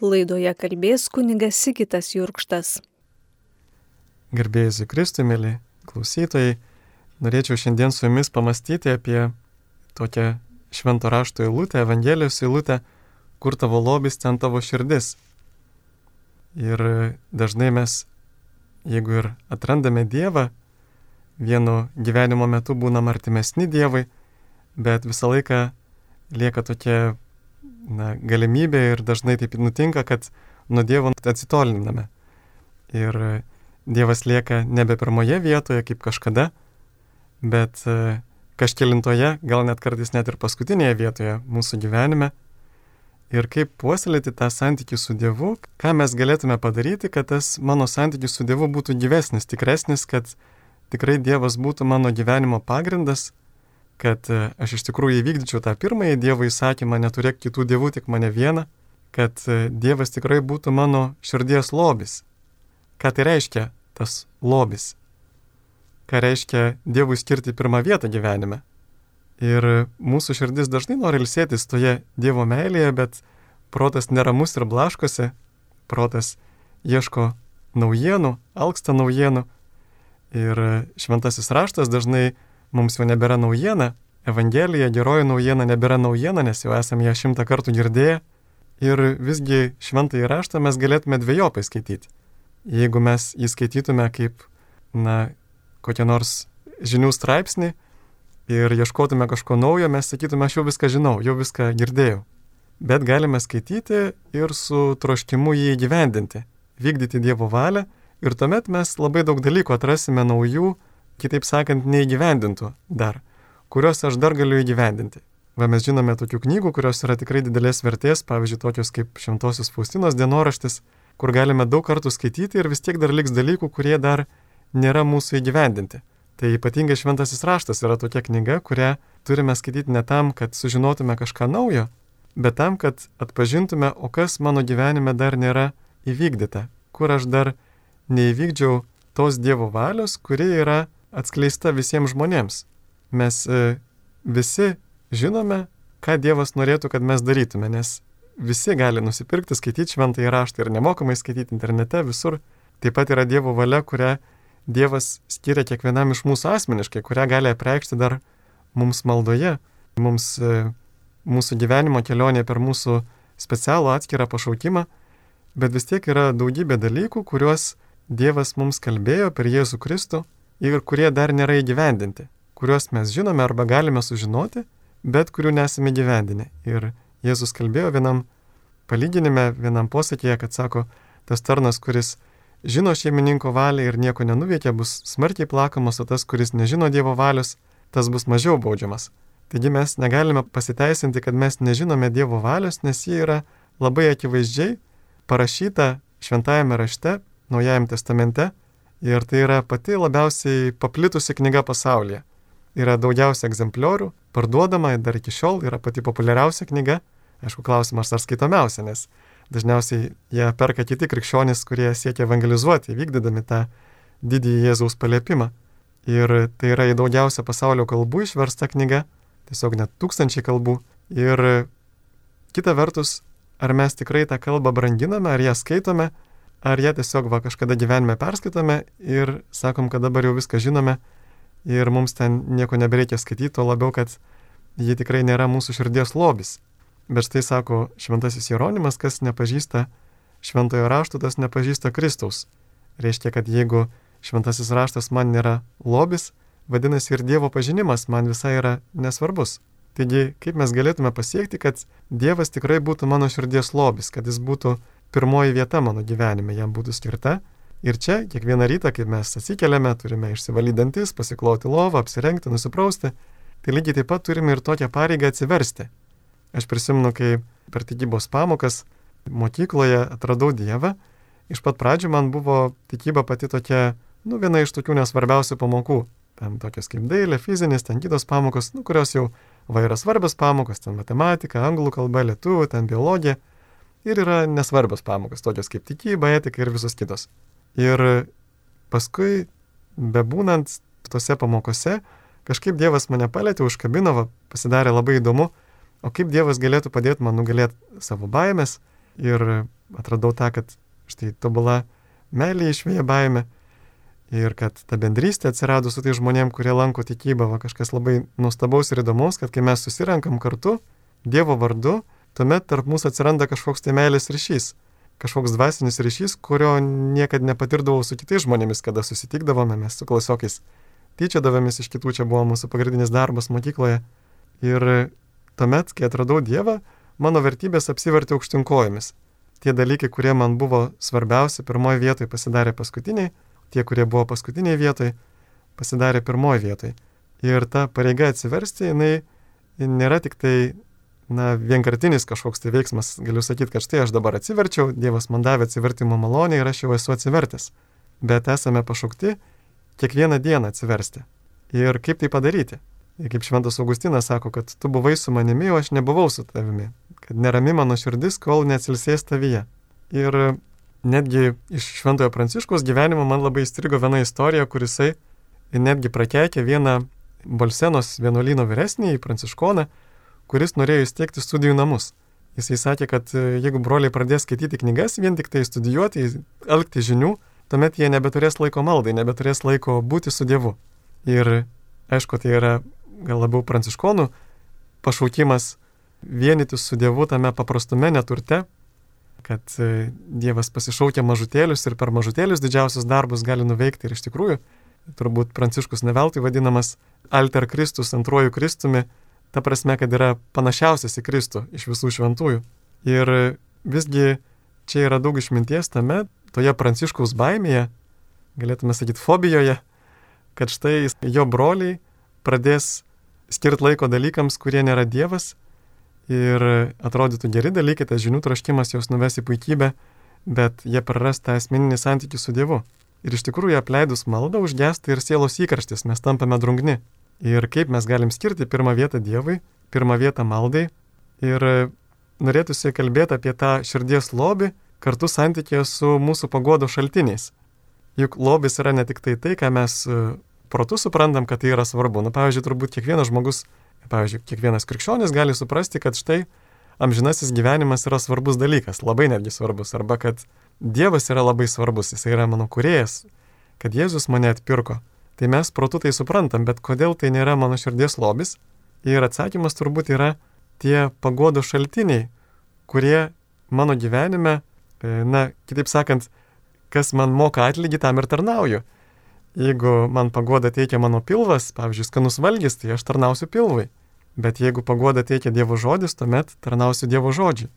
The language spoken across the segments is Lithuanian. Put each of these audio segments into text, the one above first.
Laidoje kalbės kunigas Sikitas Jurkštas. Garbėjus Kristui, mėly klausytojai, norėčiau šiandien su jumis pamastyti apie tokią švento rašto eilutę, Evangelijos eilutę, kur tavo lobis, ten tavo širdis. Ir dažnai mes, jeigu ir atrandame Dievą, vienu gyvenimo metu būnam artimesni Dievui, bet visą laiką lieka tokia na, galimybė ir dažnai taip nutinka, kad nuo Dievo atsitoliname. Ir Dievas lieka nebe pirmoje vietoje kaip kažkada, bet e, kažkelintoje, gal net kartais net ir paskutinėje vietoje mūsų gyvenime. Ir kaip puoselėti tą santykių su Dievu, ką mes galėtume padaryti, kad tas mano santykis su Dievu būtų gyvesnis, tikresnis, kad tikrai Dievas būtų mano gyvenimo pagrindas, kad e, aš iš tikrųjų įvykdyčiau tą pirmąjį Dievo įsakymą, neturėk kitų dievų, tik mane vieną, kad e, Dievas tikrai būtų mano širdies lobis. Ką tai reiškia tas lobis? Ką reiškia Dievui skirti pirmą vietą gyvenime? Ir mūsų širdis dažnai nori ilsėtis toje Dievo meilėje, bet protas neramus ir blaškosi, protas ieško naujienų, alksta naujienų Ir šventasis raštas dažnai mums jau nebėra naujiena, Evangelija, geroji naujiena nebėra naujiena, nes jau esame ją šimtą kartų girdėję. Ir visgi šventąjį raštą mes galėtume dviejopai skaityti. Jeigu mes jį skaitytume kaip, na, kokią nors žinių straipsnį ir ieškotume kažko naujo, mes sakytume, aš jau viską žinau, jau viską girdėjau. Bet galime skaityti ir su troškimu jį įgyvendinti, vykdyti Dievo valią Ir tuomet mes labai daug dalykų atrasime naujų, kitaip sakant, neįgyvendintų dar, kuriuos aš dar galiu įgyvendinti. Va mes žinome tokių knygų, kurios yra tikrai didelės vertės, pavyzdžiui, tokios kaip Šventosios Faustinos dienoraštis, kur galime daug kartų skaityti ir vis tiek dar liks dalykų, kurie dar nėra mūsų įgyvendinti. Tai ypatingai Šventasis raštas yra tokia knyga, kurią turime skaityti ne tam, kad sužinotume kažką naujo, bet tam, kad atpažintume, o kas mano gyvenime dar nėra įvykdyta, kur aš dar neįvykdžiau tos Dievo valios, kuri yra atskleista visiems žmonėms. Mes e, visi žinome, ką Dievas norėtų, kad mes darytume, nes visi gali nusipirkti, skaityti šventą įraštą ir nemokamai skaityti internete visur. Taip pat yra Dievo valia, kurią Dievas skiria kiekvienam iš mūsų asmeniškai, kurią gali apreikšti dar mums maldoje, mums e, mūsų gyvenimo kelionė per mūsų specialų atskirą pašaukimą, bet vis tiek yra daugybė dalykų, kuriuos Dievas mums kalbėjo per Jėzų Kristų ir kurie dar nėra įgyvendinti, kuriuos mes žinome arba galime sužinoti, bet kurių nesame gyvendinę. Ir Jėzus kalbėjo vienam palyginime, vienam posakėje, kad sako, tas tarnas, kuris žino šeimininko valią ir nieko nenuveikia, bus smarkiai plakamas, o tas, kuris nežino Dievo valios, tas bus mažiau baudžiamas. Taigi mes negalime pasiteisinti, kad mes nežinome Dievo valios, nes ji yra labai akivaizdžiai parašyta šventajame rašte Naujajame testamente ir tai yra pati labiausiai paplitusi knyga pasaulyje. Yra daugiausia egzempliorių, parduodama dar iki šiol, yra pati populiariausia knyga. Aišku, klausimas, ar skaitomiausia, nes dažniausiai ją perka kiti krikščionys, kurie siekia evangelizuoti, vykdydami tą didįjį Jėzaus paliepimą. Ir tai yra į daugiausia pasaulio kalbų išversta knyga, tiesiog net tūkstančiai kalbų. Ir kita vertus, ar mes tikrai tą kalbą branginame, ar ją skaitome, ar ją tiesiog va kažkada gyvenime perskaitome ir sakom, kad dabar jau viską žinome ir mums ten nieko nebereikia skaityti, to labiau, kad ji tikrai nėra mūsų širdies lobis. Bet štai sako šventasis Jeronimas, kas nepažįsta šventojo rašto, tas nepažįsta Kristaus. Reiškia, kad jeigu šventasis raštas man nėra lobis, vadinasi ir Dievo pažinimas man visai yra nesvarbus. Taigi, kaip mes galėtume pasiekti, kad Dievas tikrai būtų mano širdies lobis, kad jis būtų pirmoji vieta mano gyvenime jam būtų skirta. Ir čia kiekvieną rytą, kai mes atsikeliame, turime išsivalyti dantis, pasikloti lovą, apsirengti, nusiprausti, tai lygiai taip pat turime ir tokią pareigą atsiversti. Aš prisimenu, kai per tikybos pamokas mokykloje atradau Dievą, iš pat pradžių man buvo tikyba pati tokia, nu, viena iš tokių nesvarbiausių pamokų. Ten tokios kaip dailė, fizinis, ten kitos pamokos, nu, kurios jau va yra svarbios pamokos, ten matematika, anglų kalba, lietuvių, ten biologija ir yra nesvarbios pamokos, tokios kaip tikyba, etika ir visos kitos. Ir paskui, bebūnant tose pamokose, kažkaip Dievas mane palėtė, užkabino, pasidarė labai įdomu, o kaip Dievas galėtų padėti man nugalėti savo baimės ir atradau tą, kad štai tobula meilė išvėja baime ir kad ta bendrystė atsirado su tai žmonėm, kurie lanko tikybą, va kažkas labai nuostabaus ir įdomaus, kad kai mes susirenkam kartu Dievo vardu, tuomet tarp mūsų atsiranda kažkoks tai meilės ryšys, kažkoks dvasinis ryšys, kurio niekada nepatirdavau su kitais žmonėmis, kada susitikdavome mes su klasiokais. Tyčiadavomės iš kitų, čia buvo mūsų pagrindinis darbas mokykloje. Ir tuomet, kai atradau Dievą, mano vertybės apsivertė aukštinkojomis. Tie dalykai, kurie man buvo svarbiausi, pirmoji vietoje pasidarė paskutiniai, tie, kurie buvo paskutiniai vietoje, pasidarė pirmoji vietoje. Ir ta pareiga atsiversti, jinai nėra tik tai na, vienkartinis kažkoks tai veiksmas. Galiu sakyti, kad štai aš dabar atsiverčiau, Dievas man davė atsivertimo malonę ir aš jau esu atsivertęs. Bet esame pašaukti kiekvieną dieną atsiversti. Ir kaip tai padaryti? Ir kaip Šventas Augustinas sako, kad tu buvai su manimi, o aš nebuvau su tavimi. Kad nerami mano širdis, kol neatsilsės tavyje. Ir netgi iš Šventojo Pranciškos gyvenimo man labai įstrigo viena istorija, kurisai netgi prakeikė vieną Bolsenos vienuolyno vyresnį, pranciškoną, kuris norėjo įsteigti studijų namus. Jisai sakė, kad e, jeigu broliai pradės skaityti knygas, vien tik tai studijuoti, elgti žinių, tuomet jie nebeturės laiko maldai, nebeturės laiko būti su Dievu. Ir aišku, tai yra gal labiau pranciškonų pašaukimas vienytis su Dievu tame paprastume neturte, kad e, Dievas pasišaukia mažutėlius ir per mažutėlius didžiausius darbus gali nuveikti ir iš tikrųjų, turbūt pranciškus neveltui vadinamas Alter Kristus antruoju Kristumi, ta prasme, kad yra panašiausias į Kristų iš visų šventųjų. Ir visgi čia yra daug išminties tame, toje pranciškaus baimėje, galėtume sakyti fobijoje, kad štai jo broliai pradės skirti laiko dalykams, kurie nėra Dievas ir atrodytų geri dalykai, tas žinių troškimas jos nuves į puikybę, bet jie praras tą asmeninį santykių su Dievu. Ir iš tikrųjų apleidus maldą užgesta ir sielos įkarštis, mes tampame drungni. Ir kaip mes galim skirti pirmą vietą Dievui, pirmą vietą maldai. Ir norėtųsi kalbėti apie tą širdies lobį kartu santykėje su mūsų pagodo šaltiniais. Juk lobis yra ne tik tai tai, ką mes protu suprantam, kad tai yra svarbu. Na, pavyzdžiui, turbūt kiekvienas žmogus, pavyzdžiui, kiekvienas krikščionis gali suprasti, kad štai amžinasis gyvenimas yra svarbus dalykas, labai netgi svarbus, arba kad Dievas yra labai svarbus, jis yra mano kuriejas, kad Jėzus mane atpirko. Tai mes protu tai suprantam, bet kodėl tai nėra mano širdies lobis? Ir atsakymas turbūt yra tie pagodo šaltiniai, kurie mano gyvenime, e, na, kitaip sakant, kas man moka atlygį, tam ir tarnauju. Jeigu man pagoda teikia mano pilvas, pavyzdžiui, skanus valgys, tai aš tarnausiu pilvai. Bet jeigu pagoda teikia Dievo žodis, tuomet tarnausiu Dievo žodžiui.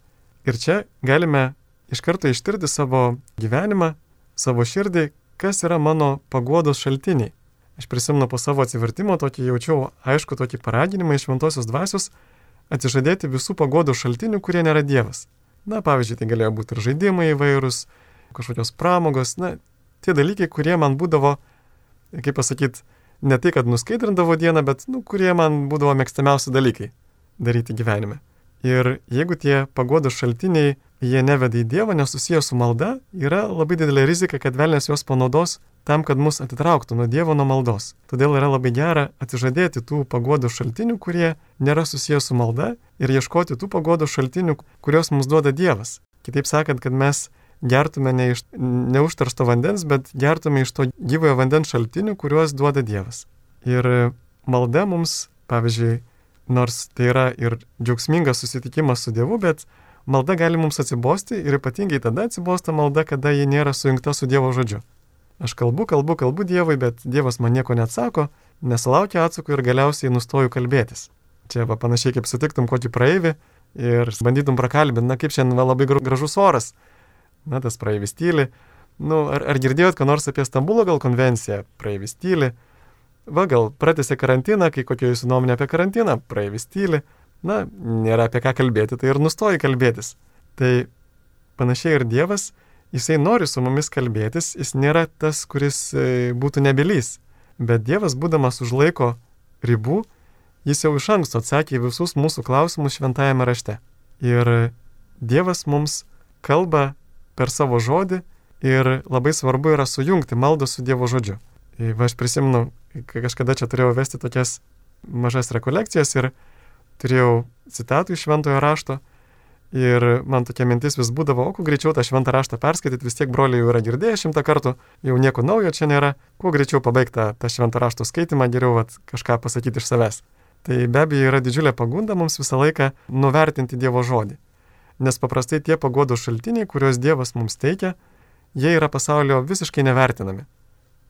Ir čia galime iš karto ištirti savo gyvenimą, savo širdį, kas yra mano pagodos šaltiniai. Aš prisimenu po savo atsivertimo tokį jaučiau aišku tokį paraginimą iš šventosios dvasios atsižadėti visų pagodų šaltinių, kurie nėra Dievas. Na, pavyzdžiui, tai galėjo būti ir žaidimai įvairūs, kažkokios pramogos, na, tie dalykai, kurie man būdavo kaip pasakyti, ne tai, kad nuskaidrindavo dieną, bet, nu, kurie man būdavo mėgstamiausi dalykai daryti gyvenime. Ir jeigu tie pagodos šaltiniai, jie neveda į Dievą, nesusiję su malda, yra labai didelė rizika, kad velnės juos panaudos tam, kad mus atitrauktų nuo Dievo nuo maldos. Todėl yra labai gera atsižadėti tų pagodos šaltinių, kurie nėra susiję su malda ir ieškoti tų pagodos šaltinių, kuriuos mums duoda Dievas. Kitaip sakant, kad mes gertume ne iš neužteršto vandens, bet gertume iš to gyvojo vandens šaltinių, kuriuos duoda Dievas. Ir malda mums, pavyzdžiui, nors tai yra ir džiaugsmingas susitikimas su Dievu, bet malda gali mums atsibosti ir ypatingai tada atsibosta malda, kada ji nėra sujungta su Dievo žodžiu. Aš kalbu, kalbu, kalbu Dievui, bet Dievas man nieko neatsako, nesulaukia atsako ir galiausiai nustoju kalbėtis. Čia va panašiai kaip sutiktum kokį praeivį ir bandytum prakalbinti, na kaip šiandien va, labai gražus oras, na, tas praeivis tyli. Nu, ar, ar girdėjot, ką nors apie Stambulo gal konvenciją? Praeivis tyli. Va, gal pratęsė karantiną, kai kokia jūsų nuomonė apie karantiną? Praeivis tyli. Na, nėra apie ką kalbėti, tai ir nustoji kalbėtis. Tai panašiai ir Dievas, jisai nori su mumis kalbėtis, jis nėra tas, kuris e, būtų nebylys. Bet Dievas, būdamas už laiko ribų, jis jau iš anksto atsakė į visus mūsų klausimus šventajame rašte. Ir Dievas mums kalba per savo žodį ir labai svarbu yra sujungti maldą su Dievo žodžiu. Va aš prisimenu, kažkada čia turėjau vesti tokias mažas rekolekcijas ir turėjau citatų iš šventojo rašto Ir man tokia mintis vis būdavo, o kuo greičiau tą šventą raštą perskaityti, vis tiek broliai jau yra girdėję šimtą kartų, jau nieko naujo čia nėra, kuo greičiau pabaigti tą šventą rašto skaitimą, geriau vat, kažką pasakyti iš savęs. Tai be abejo yra didžiulė pagunda mums visą laiką nuvertinti Dievo žodį. Nes paprastai tie pagodos šaltiniai, kuriuos Dievas mums teikia, jie yra pasaulio visiškai nevertinami.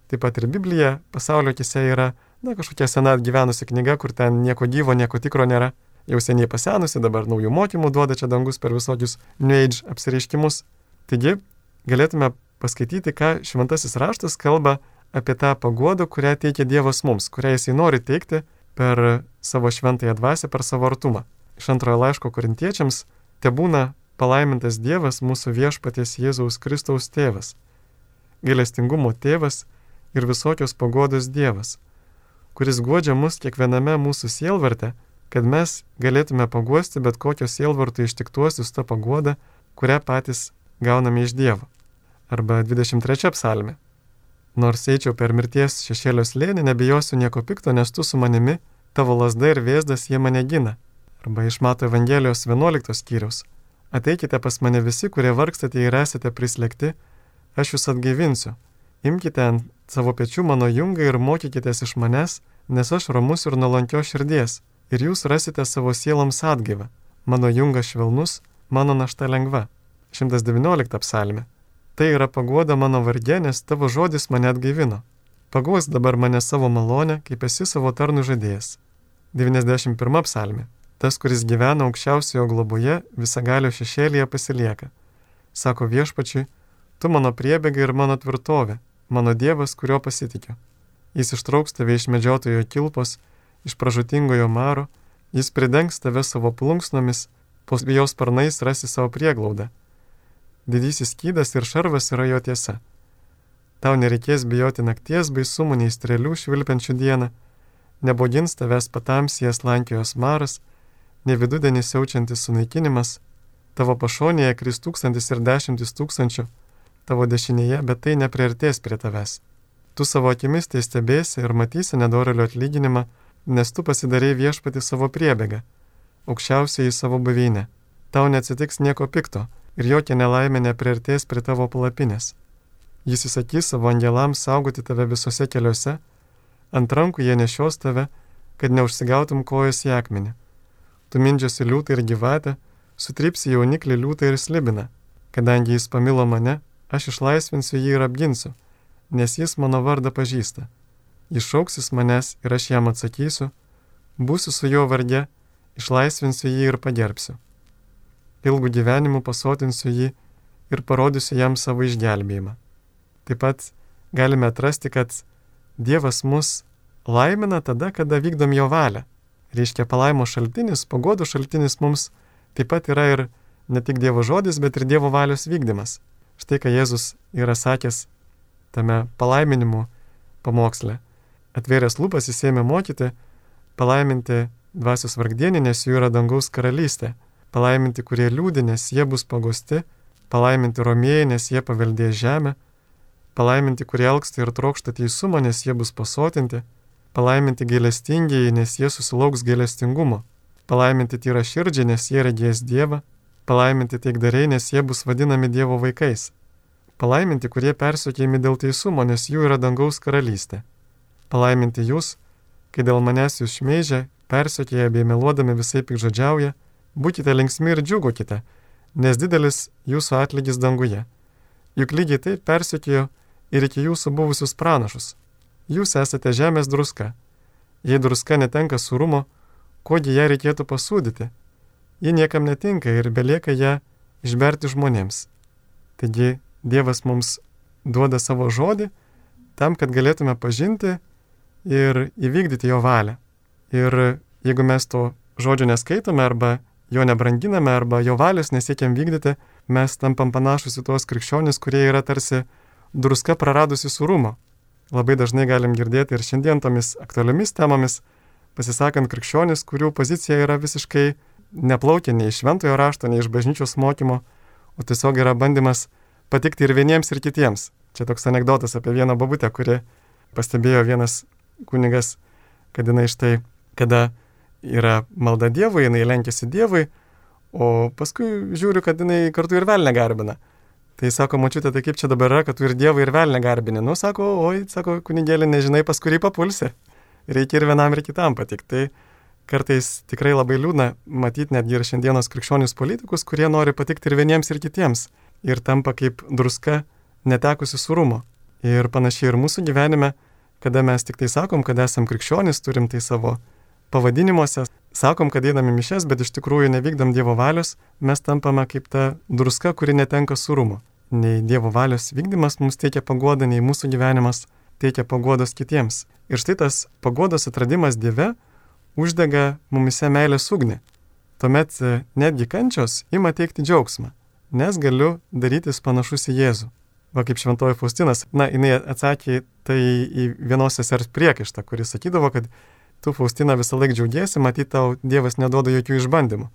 Taip pat ir Biblija pasaulio akise yra, na, kažkokia sena atgyvenusi knyga, kur ten nieko gyvo, nieko tikro nėra jau seniai pasenusi, dabar naujų mokymų duoda čia dangus per visokius New Age apsireiškimus. Taigi galėtume paskaityti, ką šventasis raštas kalba apie tą paguodą, kurią teikia Dievas mums, kurią jisai nori teikti per savo šventąją dvasę, per savo artumą. Iš antrojo laiško korintiečiams te būna palaimintas Dievas mūsų viešpaties Jėzaus Kristaus tėvas, gailestingumo tėvas ir visokios pagodos Dievas, kuris godžia mus kiekviename mūsų sielvarte, kad mes galėtume paguosti bet kokio sielvarto ištiktuosius tą paguodą, kurią patys gauname iš Dievo. Arba 23 psalmė. Nors eičiau per mirties šešėlio slėnį, nebijosiu nieko pikto, nes tu su manimi, tavo lasda ir vėzdas jie mane gina. Arba iš Mato Evangelijos 11 skyrius. Ateikite pas mane visi, kurie vargstate ir esate prislėgti, aš jūs atgaivinsiu. Imkite ant savo pečių mano jungą ir mokykitės iš manęs, nes aš ramus ir nuolankio širdies ir jūs rasite savo sieloms atgyvą. Mano jungas švelnus, mano našta lengva. 119 psalmė. Tai yra paguoda mano vargė, nes tavo žodis mane atgaivino. Paguos dabar mane savo malonę, kaip esi savo tarnų žadėjęs. 91 psalmė. Tas, kuris gyvena aukščiausiojo globoje, visagalio šešėlyje pasilieka. Sako viešpačiui, tu mano priebėga ir mano tvirtovė, mano Dievas, kurio pasitikiu. Jis ištrauks tave iš medžiotojo kilpos iš pražutingojo maro, jis pridengs tave savo plunksnomis, po jos sparnais rasi savo prieglaudą. Didysis skydas ir šarvas yra jo tiesa. Tau nereikės bijoti nakties baisumų nei strėlių švilpiančių dieną, nebogins tavęs patamsijas lankijos maras, ne vidudienį siaučiantis sunaikinimas, tavo pašonėje kris tūkstantis ir dešimtis tūkstančių, tavo dešinėje, bet tai nepriartės prie tavęs. Tu savo akimis tai stebėsi ir matysi nedorelio atlyginimą, nes tu pasidarėjai viešpati savo priebėgą, aukščiausiai į savo buveinę. Tau neatsitiks nieko pikto ir jokia nelaimė nepriartės prie tavo palapinės. Jis įsakys savo angelams saugoti tave visose keliuose, ant rankų jie nešios tave, kad neužsigautum kojas į akmenį. Tu mindžiasi liūtą ir gyvatę, sutrypsi jauniklį liūtą ir slibiną. Kadangi jis pamilo mane, aš išlaisvinsiu jį ir apginsiu, nes jis mano vardą pažįsta. Jis šauksis manęs ir aš jam atsakysiu, būsiu su jo vardė, išlaisvinsiu jį ir pagerbsiu. Ilgų gyvenimų pasotinsiu jį ir parodysiu jam savo išgelbėjimą. Taip pat galime atrasti, kad Dievas mus laimina tada, kada vykdom jo valią. Reiškia, palaimo šaltinis, pagodų šaltinis mums taip pat yra ir ne tik Dievo žodis, bet ir Dievo valios vykdymas. Štai ką Jėzus yra sakęs tame palaiminimu pamoksle atvėręs lūpas jis ėmė mokyti, palaiminti dvasios vargdienį, nes jų yra dangaus karalystė, palaiminti, kurie liūdė, nes jie bus pagusti, palaiminti romėjai, nes jie paveldės žemę, palaiminti, kurie elgsta ir trokšta teisumo, nes jie bus pasotinti, palaiminti gailestingieji, nes jie susilauks gailestingumo, palaiminti tyra širdžiai, nes jie regės Dievą, palaiminti taikdariai, nes jie bus vadinami Dievo vaikais, palaiminti, kurie persiekėjami dėl teisumo, nes jų yra dangaus karalystė palaiminti jūs, kai dėl manęs jūs šmeižia, persiekėja bei meluodami visai pikžodžiauja, būkite linksmi ir džiugokite, nes didelis jūsų atlygis danguje. Juk lygiai taip persiekėjo ir iki jūsų buvusius pranašus. Jūs esate žemės druska. Jei druska netenka surumo, kodėl ją reikėtų pasūdyti? Ji niekam netinka ir belieka ją išberti žmonėms. Taigi Dievas mums duoda savo žodį tam, kad galėtume pažinti ir įvykdyti jo valią. Ir jeigu mes to žodžio neskaitome arba jo nebranginame arba jo valios nesiekiam vykdyti, mes tampam panašus į tuos krikščionis, kurie yra tarsi druska praradusi surumo. Labai dažnai galim girdėti ir šiandien tomis aktualiomis temomis, pasisakant krikščionis, kurių pozicija yra visiškai neplaukia nei iš šventojo rašto, nei iš bažnyčios mokymo, o tiesiog yra bandymas patikti ir vieniems, ir kitiems. Čia toks anegdotas apie vieną babutę, kuri pastebėjo vienas kunigas, kad jinai štai, kada yra malda Dievui, jinai lenkėsi Dievui, O paskui žiūriu, kad jinai kartu ir velnę garbina. Tai sako, mačiute, tai kaip čia dabar yra, kad tu ir Dievą ir velnę garbini. Nu, sako, oi, sako, kunigėlė, nežinai, pas kurį papulsi. Reikia ir vienam, ir kitam patikti. Tai kartais tikrai labai liūdna matyti netgi ir šiandienos krikščionius politikus, kurie nori patikti ir vieniems, ir kitiems. Ir tampa kaip druska netekusi surumo. Ir panašiai ir mūsų gyvenime, kada mes tik tai sakom, kad esam krikščionys, turim tai savo pavadinimuose, sakom, kad einam į mišes, bet iš tikrųjų nevykdom Dievo valios, mes tampame kaip ta druska, kuri netenka surumo. Nei Dievo valios vykdymas mums teikia pagodą, nei mūsų gyvenimas teikia pagodos kitiems. Ir štai tas pagodos atradimas Dieve uždega mumise meilės ugnį. Tuomet e, netgi kančios ima teikti džiaugsmą, nes galiu darytis panašus į Jėzų. Va kaip šventoji Faustinas, na, jinai atsakė tai į vienos sesers priekaištą, kuris sakydavo, kad tu Faustina visą laiką džiaugiesi, matyt, tau Dievas neduoda jokių išbandymų.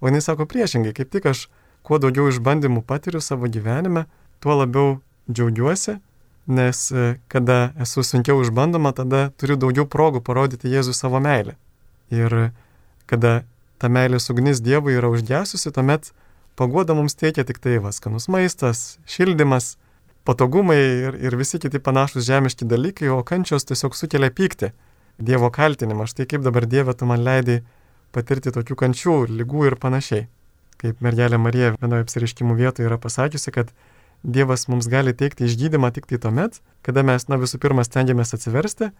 O jinai sako priešingai, kaip tik aš kuo daugiau išbandymų patiriu savo gyvenime, tuo labiau džiaugiuosi, nes e, kada esu sunkiau išbandoma, tada turiu daugiau progų parodyti Jėzui savo meilę. Ir kada ta meilės ugnis Dievui yra užgesusi, tuomet pagoda mums teikia tik tai vaskanus maistas, šildymas, patogumai ir, ir visi kiti panašus žemiški dalykai, o kančios tiesiog sukelia pyktį Dievo kaltinimą. Štai kaip dabar Dieve tu man leidai patirti tokių kančių, lygų ir panašiai. Kaip mergelė Marija vienoje apsiriškimų vietoje yra pasakiusi, kad Dievas mums gali teikti išgydymą tik tai tuomet, kada mes, na visų pirma, stengiamės atsiversti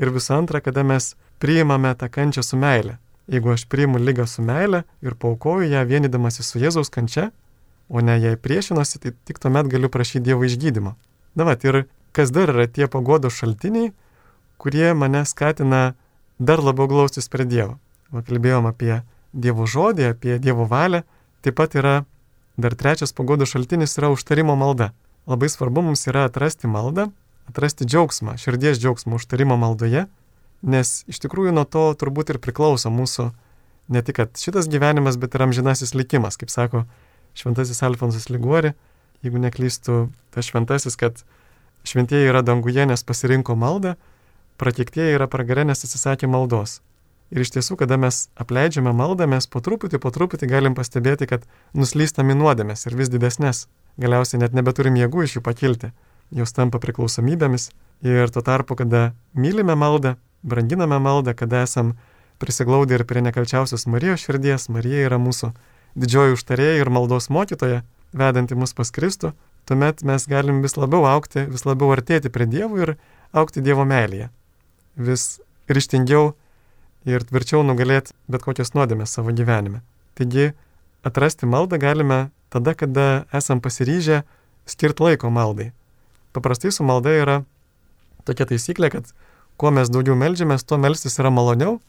ir visų antra, kada mes priimame tą kančią su meile. Jeigu aš priimu lygą su meile ir paukoju ją vienydamasi su Jėzaus kančia, o ne jai priešinosi, tai tik tuomet galiu prašyti Dievo išgydymo. Na, va, ir kas dar yra tie pagodos šaltiniai, kurie mane skatina dar labiau glaustis prie Dievo. Va, kalbėjom apie Dievo žodį, apie Dievo valią. Taip pat yra dar trečias pagodų šaltinis yra užtarimo malda. Labai svarbu mums yra atrasti maldą, atrasti džiaugsmą, širdies džiaugsmą užtarimo maldoje, nes iš tikrųjų nuo to turbūt ir priklauso mūsų ne tik šitas gyvenimas, bet ir amžinasis likimas, kaip sako šventasis Alfonsas Liguori, jeigu neklystu, tas šventasis, kad šventieji yra danguje, nes pasirinko maldą, prakeiktieji yra pragare, nes atsisakė maldos. Ir iš tiesų, kada mes apleidžiame maldą, mes po truputį, po truputį galim pastebėti, kad nuslystame nuodėmės ir vis didesnės. Galiausiai net nebeturim jėgų iš jų pakilti. Jos tampa priklausomybėmis. Ir tuo tarpu, kada mylime maldą, branginame maldą, kada esam prisiglaudę ir prie nekalčiausios Marijos širdies, Marija yra mūsų didžioji užtarėja ir maldos mokytoja, vedanti mus pas Kristų, tuomet mes galim vis labiau aukti, vis labiau artėti prie Dievo ir aukti Dievo meilėje vis ryštingiau ir tvirčiau nugalėti bet kokias nuodėmės savo gyvenime. Taigi atrasti maldą galime tada, kada esam pasiryžę skirti laiko maldai. Paprastai su malda yra tokia taisyklė, kad kuo mes daugiau melžiamės, tuo melstis yra maloniau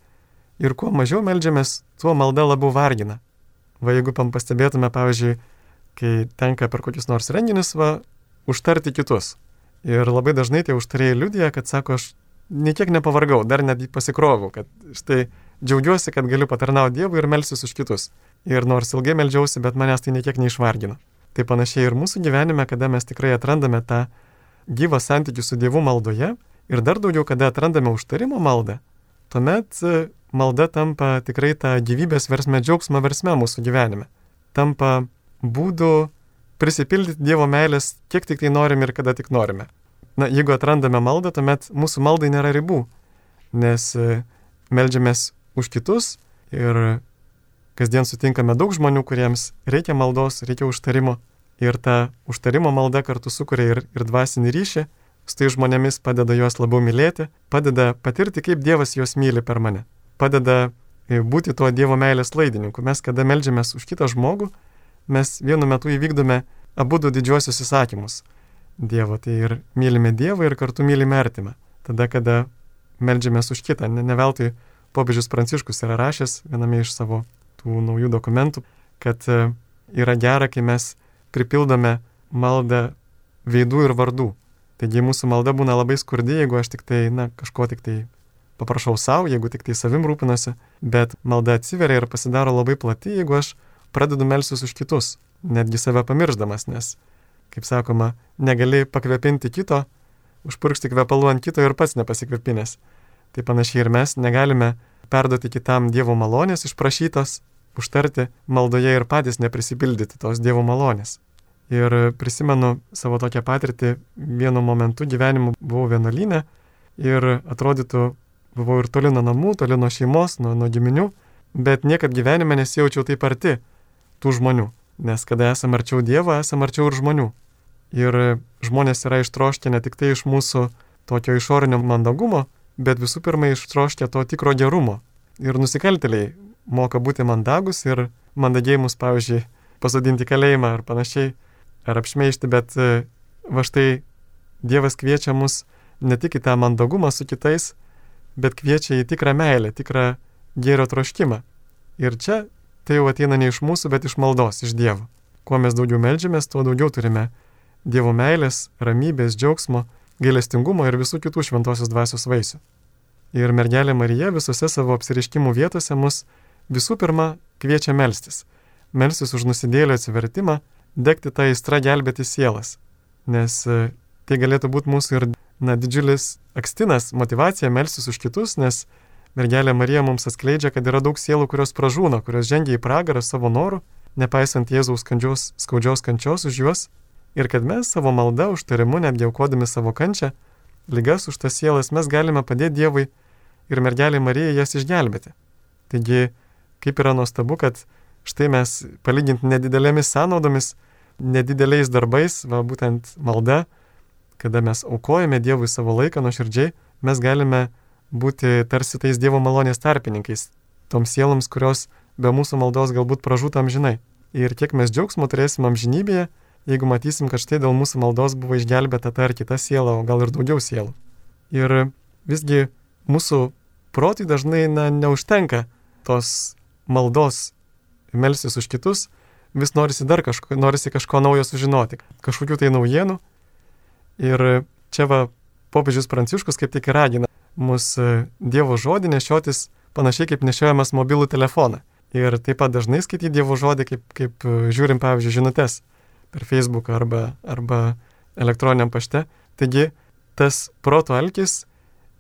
ir kuo mažiau melžiamės, tuo malda labiau vargina. Va jeigu pastebėtume, pavyzdžiui, kai tenka per kokius nors renginius, va, užtarti kitus. Ir labai dažnai tie užtarėjai liudija, kad sako, aš niekiek nepavargau, dar net pasikrovau, kad štai džiaugiuosi, kad galiu patarnauti Dievui ir melsius už kitus. Ir nors ilgai melžiausi, bet manęs tai niekiek neišvargino. Tai panašiai ir mūsų gyvenime, kada mes tikrai atrandame tą gyvą santykių su Dievu maldoje ir dar daugiau, kada atrandame užtarimo maldą, tuomet malda tampa tikrai tą gyvybės versmę, džiaugsmą versmę mūsų gyvenime. Tampa būdu prisipildyti Dievo meilės, kiek tik tai norime ir kada tik norime na, jeigu atrandame maldą, tuomet mūsų maldai nėra ribų, nes e, melžiamės už kitus ir kasdien sutinkame daug žmonių, kuriems reikia maldos, reikia užtarimo ir ta užtarimo malda kartu sukuria ir, ir dvasinį ryšį, su tai žmonėmis padeda juos labiau mylėti, padeda patirti, kaip Dievas juos myli per mane, padeda e, būti tuo Dievo meilės laidininku. Mes, kada melžiamės už kitą žmogų, mes vienu metu įvykdome abu du didžiuosius įsakymus Dievo. Tai ir mylime Dievą ir kartu mylime artimą. Tada, kada melžiamės už kitą. Ne, ne veltui popiežius Pranciškus yra rašęs viename iš savo tų naujų dokumentų, kad e, yra gera, kai mes pripildome maldą veidų ir vardų. Taigi mūsų malda būna labai skurdi, jeigu aš tik tai, na, kažko tik tai paprašau savo, jeigu tik tai savim rūpinasi, bet malda atsiveria ir pasidaro labai plati, jeigu aš pradedu melsius už kitus, netgi save pamirždamas, nes kaip sakoma, negali pakvepinti kito, užpurkšti kvepalų ant kito ir pats nepasikvepinės. Tai panašiai ir mes negalime perduoti kitam Dievo malonės išprašytos, užtarti maldoje ir patys neprisipildyti tos Dievo malonės. Ir prisimenu savo tokią patirtį, vienu momentu gyvenimu buvau vienuolynė ir atrodytų, buvau ir toli nuo namų, toli nuo šeimos, nuo, nuo giminių, bet niekad gyvenime nesijaučiau taip arti tų žmonių, nes kada esame arčiau Dievo, esame arčiau ir žmonių. Ir žmonės yra ištroškę ne tik tai iš mūsų tokio išorinio mandagumo, bet visų pirma ištroškę to tikro gerumo. Ir nusikaltėliai moka būti mandagus ir mandagiai mus, pavyzdžiui, pasodinti kalėjimą ar panašiai, ar apšmeišti, bet e, va štai Dievas kviečia mus ne tik į tą mandagumą su kitais, bet kviečia į tikrą meilę, tikrą gėrio troškimą. Ir čia tai jau ateina ne iš mūsų, bet iš maldos, iš Dievo. Kuo mes daugiau melžiamės, tuo daugiau turime Dievo meilės, ramybės, džiaugsmo, gailestingumo ir visų kitų šventosios dvasios vaisių. Ir mergelė Marija visose savo apsiriškimų vietose mus visų pirma kviečia melstis. Melstis už nusidėlio atsivertimą, degti tą įstrą gelbėti sielas. Nes e, tai galėtų būti mūsų ir na, didžiulis akstinas, motivacija melstis už kitus, nes mergelė Marija mums atskleidžia, kad yra daug sielų, kurios pražūna, kurios žengia į pragarą savo norų, nepaisant Jėzaus kandžios, skaudžios kančios už juos, ir kad mes savo maldą užtarimu, netgi aukodami savo kančią, lygas už tas sielas, mes galime padėti Dievui ir mergelė Marija jas išgelbėti. Taigi Kaip yra nuostabu, kad štai mes palyginti nedidelėmis sąnaudomis, nedideliais darbais, va būtent malda, kada mes aukojame Dievui savo laiką nuoširdžiai, mes galime būti tarsi tais Dievo malonės tarpininkais, toms sieloms, kurios be mūsų maldos galbūt pražūtam žinai. Ir kiek mes džiaugsmo turėsim amžinybėje, jeigu matysim, kad štai dėl mūsų maldos buvo išgelbėta ta ar kita siela, o gal ir daugiau sielų. Ir visgi mūsų protui dažnai na, neužtenka tos maldos melsis už kitus, vis norisi dar kažko, norisi kažko naujo sužinoti, kažkokių tai naujienų. Ir čia va, popiežius Pranciškus kaip tik ragina mus e, Dievo žodį nešiotis panašiai kaip nešiojamas mobilų telefoną. Ir taip pat dažnai skaityti Dievo žodį, kaip, kaip e, žiūrim, pavyzdžiui, žinutės per Facebook arba, arba elektroniniam pašte. Taigi tas proto alkis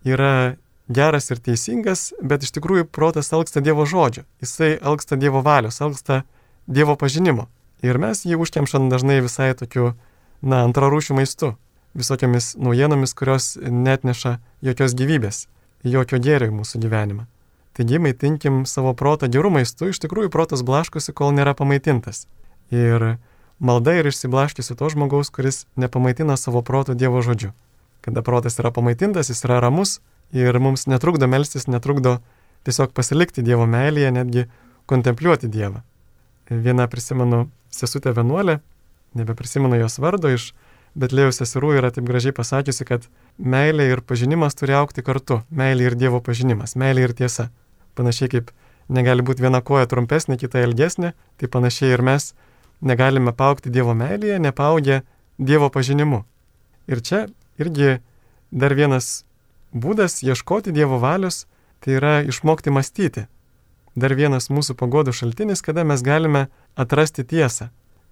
yra geras ir teisingas, bet iš tikrųjų protas alksta Dievo žodžio, jisai alksta Dievo valios, alksta Dievo pažinimo. Ir mes jį užkemšam dažnai visai tokiu, na, antrarūšių maistu, visokiamis naujienomis, kurios net neša jokios gyvybės, jokio gėrio į mūsų gyvenimą. Taigi maitinkim savo protą gerų maistų, iš tikrųjų protas blaškosi, kol nėra pamaitintas. Ir malda ir išsiblaškiusi to žmogaus, kuris nepamaitina savo proto Dievo žodžiu. Kada protas yra pamaitintas, jis yra ramus, ir mums netrukdo melstis, netrukdo tiesiog pasilikti Dievo meilėje, netgi kontempliuoti Dievą. Viena prisimenu sesutę vienuolę, nebeprisimenu jos vardo iš Betlėjus seserų yra taip gražiai pasakiusi, kad meilė ir pažinimas turi aukti kartu. Meilė ir Dievo pažinimas, meilė ir tiesa. Panašiai kaip negali būti viena koja trumpesnė, kita ilgesnė, tai panašiai ir mes negalime paukti Dievo meilėje, nepaugę Dievo pažinimu. Ir čia irgi dar vienas būdas ieškoti Dievo valios tai yra išmokti mąstyti. Dar vienas mūsų pagodų šaltinis, kada mes galime atrasti tiesą.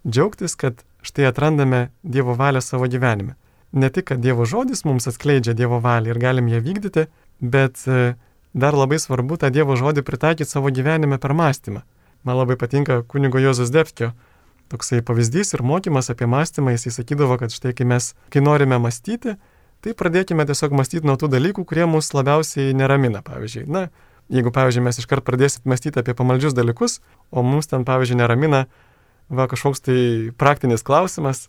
Džiaugtis, kad štai atrandame Dievo valią savo gyvenime. Ne tik, kad Dievo žodis mums atskleidžia Dievo valią ir galim ją vykdyti, bet e, dar labai svarbu tą Dievo žodį pritaikyti savo gyvenime per mąstymą. Man labai patinka kunigo Jozas Depkio toksai pavyzdys ir mokymas apie mąstymą. Jis sakydavo, kad štai kai mes, kai norime mąstyti, tai pradėkime tiesiog mąstyti nuo tų dalykų, kurie mus labiausiai neramina. Pavyzdžiui, na, jeigu, pavyzdžiui, mes iškart pradėsit mąstyti apie pamaldžius dalykus, o mums ten, pavyzdžiui, neramina va kažkoks tai praktinis klausimas,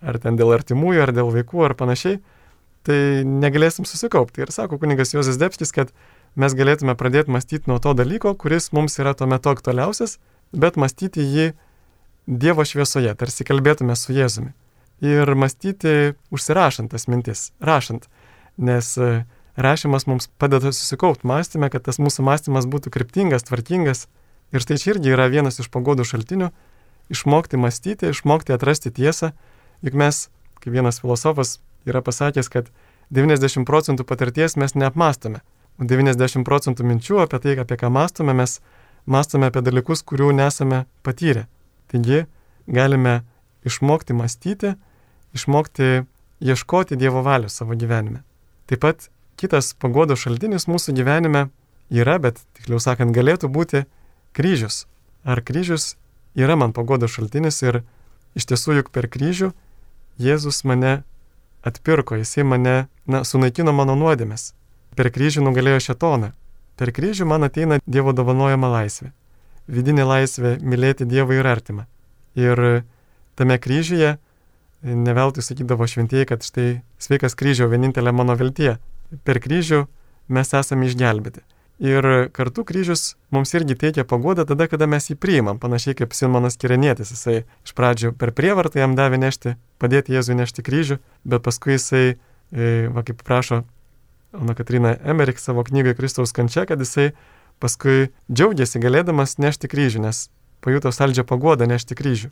ar ten dėl artimųjų, ar dėl vaikų, ar panašiai, tai negalėsim susikaupti. Ir sako kunigas Jozas Debskis, kad mes galėtume pradėti mąstyti nuo to dalyko, kuris mums yra tuo metu aktualiausias, bet mąstyti jį Dievo šviesoje, tarsi kalbėtume su Jėzumi ir mąstyti užsirašant tas mintis, rašant, nes e, rašymas mums padeda susikaupti mąstymę, kad tas mūsų mąstymas būtų kryptingas, tvarkingas. Ir štai čia irgi yra vienas iš pagodų šaltinių - išmokti mąstyti, išmokti atrasti tiesą, juk mes, kaip vienas filosofas yra pasakęs, kad 90 procentų patirties mes neapmastome, o 90 procentų minčių apie tai, apie ką mastome, mes mastome apie dalykus, kurių nesame patyrę. Taigi galime išmokti mąstyti, išmokti ieškoti Dievo valios savo gyvenime. Taip pat kitas pagodo šaltinis mūsų gyvenime yra, bet tiksliau sakant, galėtų būti kryžius. ar kryžius yra man pagodos šaltinis ir iš tiesų juk per kryžių Jėzus mane atpirko, jisai mane, na, sunaikino mano nuodėmės. Per kryžių nugalėjo šetoną. Per kryžių man ateina Dievo dovanojama laisvė. Vidinė laisvė mylėti Dievą ir artimą. Ir tame kryžiuje neveltui sakydavo šventieji, kad štai sveikas kryžiau vienintelė mano viltie. Per kryžių mes esame išgelbėti. Ir kartu kryžius mums irgi teikia pagodą tada, kada mes jį priimam, panašiai kaip Simonas Kirenėtis. Jisai iš pradžių per prievartą jam davė nešti, padėti Jėzui nešti kryžių, bet paskui jisai, e, va kaip prašo Ona Katrina Emerik savo knygoje Kristaus kančia, kad jisai paskui džiaugiasi galėdamas nešti kryžių, nes pajuto saldžią pagodą nešti kryžių.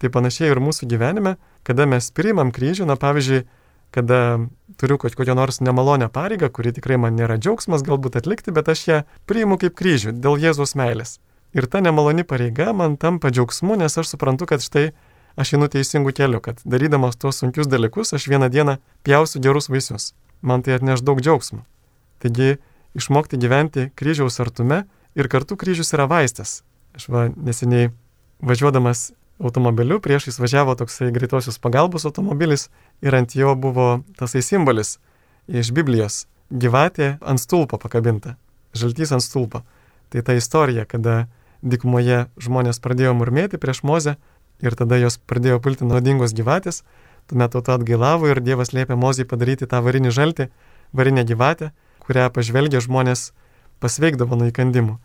Tai panašiai ir mūsų gyvenime, kada mes priimam kryžių, na pavyzdžiui, kada turiu kokią nors nemalonę pareigą, kuri tikrai man nėra džiaugsmas galbūt atlikti, bet aš ją priimu kaip kryžių dėl Jėzaus meilės. Ir ta nemaloni pareiga man tampa džiaugsmu, nes aš suprantu, kad štai aš einu teisingų kelių, kad darydamas tuos sunkius dalykus aš vieną dieną pjausiu gerus vaisius. Man tai atneš daug džiaugsmo. Taigi išmokti gyventi kryžiaus artume ir kartu kryžius yra vaistas. Aš va neseniai važiuodamas automobiliu, priešais važiavo toksai greitosios pagalbos automobilis ir ant jo buvo tasai simbolis iš Biblijos - gyvatė ant stulpo pakabinta, žaltys ant stulpo. Tai ta istorija, kada dikumoje žmonės pradėjo murmėti prieš Mozę ir tada jos pradėjo pulti nuodingos gyvatės, tuomet tauta atgailavo ir Dievas liepė Mozijai padaryti tą varinį žaltį, varinę gyvatę, kurią pažvelgę žmonės pasveikdavo nuo įkandimų.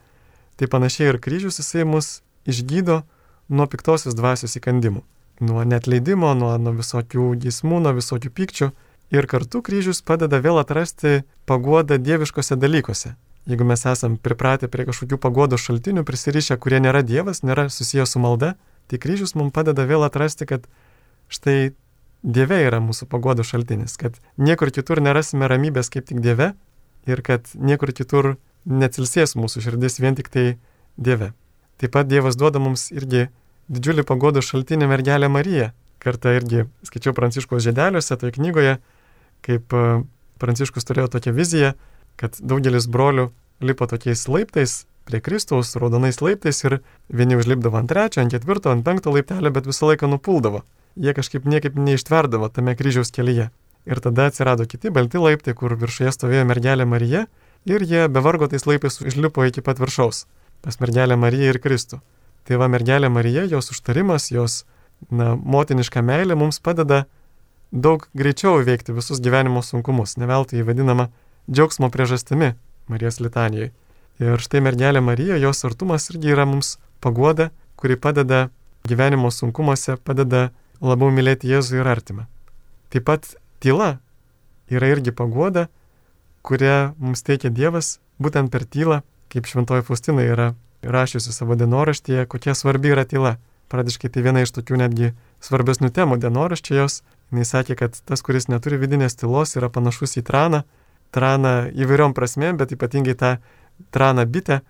Tai panašiai ir kryžius jisai mus išgydo nuo piktosios dvasios įkandimų, nuo netleidimo, nuo, nuo visokių gismų, nuo visokių pykčių. Ir kartu kryžius padeda vėl atrasti paguodą dieviškose dalykuose. Jeigu mes esam pripratę prie kažkokių paguodos šaltinių, prisirišę, kurie nėra Dievas, nėra susijęs su malda, tai kryžius mums padeda vėl atrasti, kad štai Dieve yra mūsų paguodos šaltinis, kad niekur kitur nerasime ramybės kaip tik Dieve ir kad niekur kitur neatsilsės mūsų širdis vien tik tai Dieve. Taip pat Dievas duoda mums irgi didžiulį pagodą šaltinį mergelę Mariją. Kartą irgi skaičiau Pranciškos žedeliuose, toje knygoje, kaip e, Pranciškus turėjo tokią viziją, kad daugelis brolių lipo tokiais laiptais prie Kristaus, raudonais laiptais ir vieni užlipdavo ant trečio, ant ketvirto, ant penkto laiptelio, bet visą laiką nupuldavo. Jie kažkaip niekaip neištverdavo tame kryžiaus kelyje. Ir tada atsirado kiti balti laiptai, kur viršuje stovėjo mergelė Marija ir jie be vargo tais laiptais išlipo iki pat viršaus pas mergelę Mariją ir Kristų. Tai va mergelė Marija, jos užtarimas, jos na, motiniška meilė mums padeda daug greičiau įveikti visus gyvenimo sunkumus, neveltui jį vadinama džiaugsmo priežastimi Marijos litanijoje. Ir štai mergelė Marija, jos artumas irgi yra mums pagoda, kuri padeda gyvenimo sunkumuose, padeda labiau mylėti Jėzų ir artimą. Taip pat tyla yra irgi pagoda, kurią mums teikia Dievas, būtent per tylą kaip šventoji Faustina yra rašiusi savo dienoraštyje, kokia svarbi yra tyla. Pradiškai tai viena iš tokių netgi svarbesnių temų dienoraščiai jos. Jis sakė, kad tas, kuris neturi vidinės tylos, yra panašus į traną. Traną įvairiom prasmėm, bet ypatingai tą traną bitę,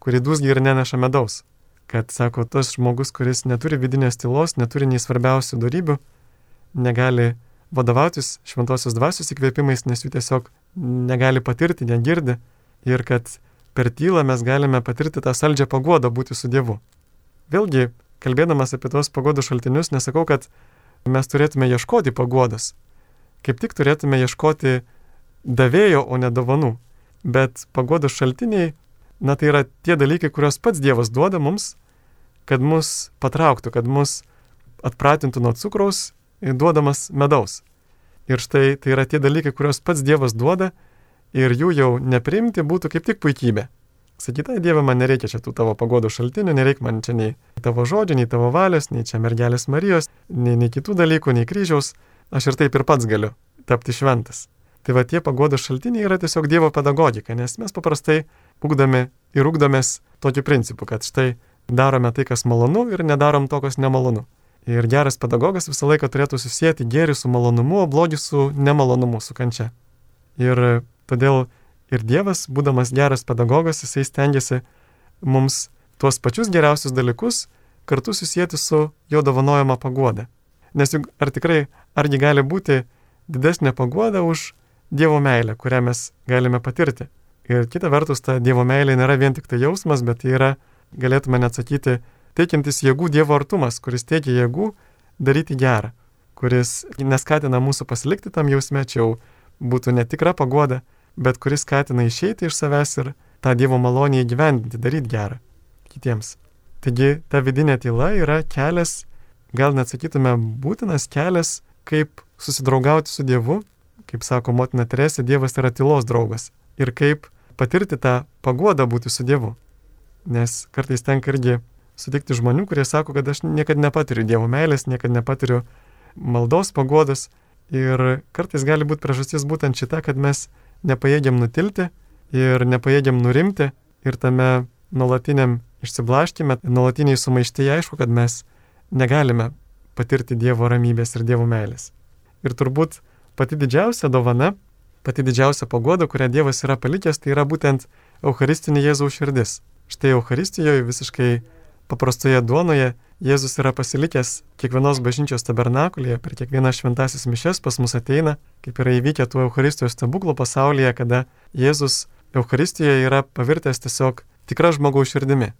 kuri dūsgi ir neneša medaus. Kad, sako, tas žmogus, kuris neturi vidinės tylos, neturi nei svarbiausių darybių, negali vadovautis šventosios dvasios įkvėpimais, nes jų tiesiog negali patirti, negirdi. Ir kad per tylą mes galime patirti tą saldžią paguodą būti su Dievu. Vėlgi, kalbėdamas apie tos pagodų šaltinius, nesakau, kad mes turėtume ieškoti paguodos. Kaip tik turėtume ieškoti davėjo, o ne dovanų. Bet pagodos šaltiniai, na tai yra tie dalykai, kuriuos pats Dievas duoda mums, kad mus patrauktų, kad mus atpratintų nuo cukraus, duodamas medaus. Ir štai tai yra tie dalykai, kuriuos pats Dievas duoda, ir jų jau neprimti būtų kaip tik puikybė. Sakytai, Dieve, man nereikia čia tų tavo pagodų šaltinių, nereikia man čia nei tavo žodžių, nei tavo valios, nei čia mergelės Marijos, nei, nei kitų dalykų, nei kryžiaus, aš ir taip ir pats galiu tapti šventas. Tai va tie pagodų šaltiniai yra tiesiog Dievo pedagogika, nes mes paprastai ugdami ir ugdomės tokiu principu, kad štai darome tai, kas malonu ir nedarom to, kas nemalonu. Ir geras pedagogas visą laiką turėtų susijęti gėrį su malonumu, o blogį su nemalonumu, su kančia. Ir Todėl ir Dievas, būdamas geras pedagogas, jisai stengiasi mums tuos pačius geriausius dalykus kartu susijęti su jo dovanojama paguoda. Nes juk ar tikrai, argi gali būti didesnė paguoda už Dievo meilę, kurią mes galime patirti. Ir kita vertus, ta Dievo meilė nėra vien tik tai jausmas, bet tai yra galėtume net sakyti, teikiantis jėgų Dievo artumas, kuris teikia jėgų daryti gerą, kuris neskatina mūsų pasilikti tam jausme, čia jau būtų netikra pagoda, bet kuris skatina išeiti iš savęs ir tą Dievo malonę įgyvendinti, daryti gerą kitiems. Taigi ta vidinė tyla yra kelias, gal net sakytume, būtinas kelias, kaip susidraugauti su Dievu, kaip sako motina Teresė, Dievas yra tylos draugas. Ir kaip patirti tą paguodą būti su Dievu. Nes kartais tenka irgi sutikti žmonių, kurie sako, kad aš niekada nepatiriu Dievo meilės, niekada nepatiriu maldos paguodos. Ir kartais gali būti priežastis būtent šita, kad mes nepajėgiam nutilti ir nepajėgiam nurimti ir tame nuolatiniam išsiblaškime, nuolatiniai sumaištėje aišku, kad mes negalime patirti Dievo ramybės ir Dievo meilės. Ir turbūt pati didžiausia dovana, pati didžiausia pagoda, kurią Dievas yra palikęs, tai yra būtent Eucharistinė Jėzaus širdis. Štai Eucharistijoje visiškai paprastoje duonoje Jėzus yra pasilikęs kiekvienos bažnyčios tabernakulėje, per kiekvieną šventasis mišes pas mus ateina, kaip yra įvykę tuo Eucharistijos stebuklų pasaulyje, kada Jėzus Eucharistijoje yra pavirtęs tiesiog tikra žmogaus širdimi.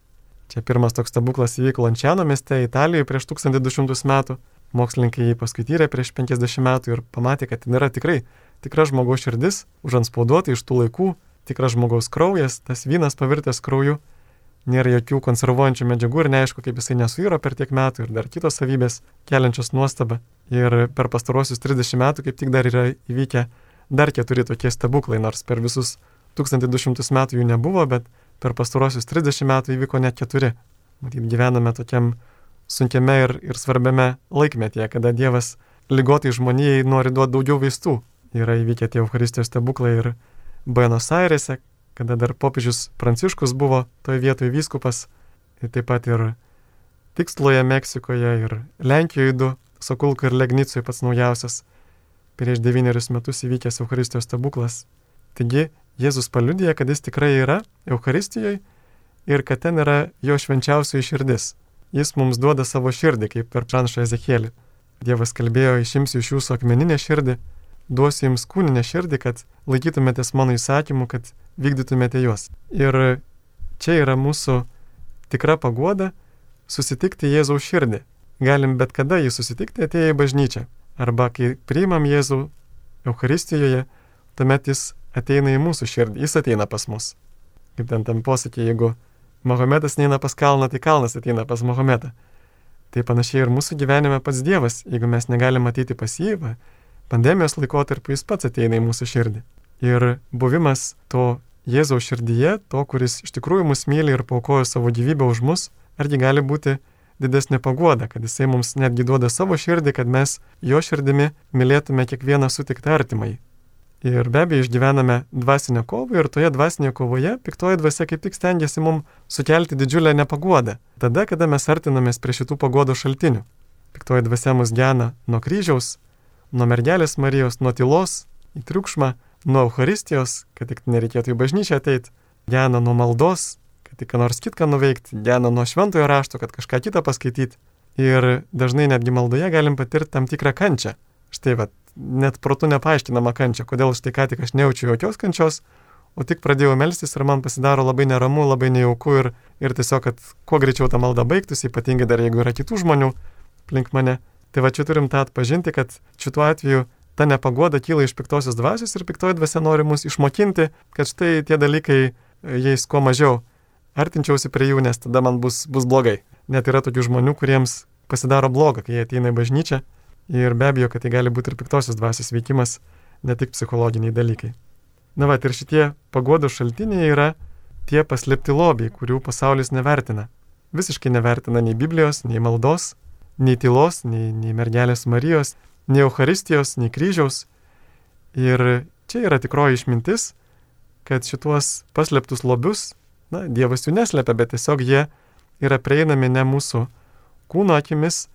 Čia pirmas toks stebuklas įvyko Lančiano mieste Italijoje prieš 1200 metų. Mokslininkai jį paskui tyrė prieš 50 metų ir pamatė, kad ten yra tikrai tikra žmogaus širdis, užanspauduota iš tų laikų, tikras žmogaus kraujas, tas vynas pavirtęs krauju, nėra jokių konservuojančių medžiagų ir neaišku, kaip jisai nesuiro per tiek metų ir dar kitos savybės keliančios nuostabą. Ir per pastarosius 30 metų kaip tik dar yra įvykę dar keturi tokie stebuklai, nors per visus 1200 metų jų nebuvo, bet per pastarosius 30 metų įvyko net keturi. Matyt, gyvename tokiam sunkiame ir, ir svarbiame laikmetyje, kada Dievas lygotai žmonijai nori duoti daugiau vaistų. Yra įvykę tie Euharistijos stebuklai ir Buenos Airese, kada dar popiežius Pranciškus buvo toje vietoje vyskupas, ir taip pat ir Tikstloje Meksikoje ir Lenkijoje du, Sokulko ir Legnicoje pats naujausias, prieš devynerius metus įvykęs Euharistijos stebuklas. Taigi Jėzus paliudija, kad jis tikrai yra Euharistijoje ir kad ten yra jo švenčiausioji širdis. Jis mums duoda savo širdį, kaip per pranašą Ezekėlį. Dievas kalbėjo, išimsiu iš jūsų akmeninę širdį, duosiu jums kūninę širdį, kad laikytumėtės mano įsakymų, kad vykdytumėte juos. Ir čia yra mūsų tikra pagoda susitikti Jėzaus širdį. Galim bet kada jį susitikti atėję į bažnyčią. Arba kai priimam Jėzų Euharistijoje, tuomet jis ateina į mūsų širdį, jis ateina pas mus. Kaip ten tam posakė, jeigu Mahometas neina pas kalną, tai kalnas ateina pas Mahometą. Tai panašiai ir mūsų gyvenime pats Dievas, jeigu mes negalim ateiti pas jį, pandemijos laikotarpiu jis pats ateina į mūsų širdį. Ir buvimas to Jėzaus širdyje, to, kuris iš tikrųjų mus myli ir paukojo savo gyvybę už mus, argi gali būti didesnė pagoda, kad jisai mums netgi duoda savo širdį, kad mes jo širdimi mylėtume kiekvieną sutiktą artimai. Ir be abejo išgyvename dvasinę kovą ir toje dvasinėje kovoje piktoji dvasia kaip tik stengiasi mums sukelti didžiulę nepagodą. Tada, kada mes artinamės prie šitų pagodo šaltinių. Piktoji dvasia mus gena nuo kryžiaus, nuo mergelės Marijos, nuo tylos, į triukšmą, nuo Euharistijos, kad tik nereikėtų į bažnyčią ateiti, gena nuo maldos, kad tik ką nors kitką nuveikti, gena nuo šventojo rašto, kad kažką kitą paskaityti. Ir dažnai netgi maldoje galim patirti tam tikrą kančią. Štai, va, net protų nepaaiškinama kančia, kodėl štai ką tik aš nejaučiu jokios kančios, o tik pradėjau melstis ir man pasidaro labai neramu, labai nejauku ir, ir tiesiog, kad kuo greičiau ta malda baigtųsi, ypatingai dar jeigu yra kitų žmonių aplink mane. Tai va čia turim tą atpažinti, kad šituo atveju ta nepagoda kyla iš piktosios dvasios ir piktoji dvasia nori mus išmokinti, kad štai tie dalykai, jais kuo mažiau artinčiausi prie jų, nes tada man bus, bus blogai. Net yra tokių žmonių, kuriems pasidaro bloga, kai jie ateina į bažnyčią Ir be abejo, kad tai gali būti ir piktosios dvasios veikimas, ne tik psichologiniai dalykai. Na va, ir šitie pagodo šaltiniai yra tie paslėpti lobiai, kurių pasaulis nevertina. Visiškai nevertina nei Biblijos, nei maldos, nei tylos, nei, nei mergelės Marijos, nei Euharistijos, nei kryžiaus. Ir čia yra tikroji išmintis, kad šituos paslėptus lobius, na, Dievas jų neslepia, bet tiesiog jie yra prieinami ne mūsų kūno akimis,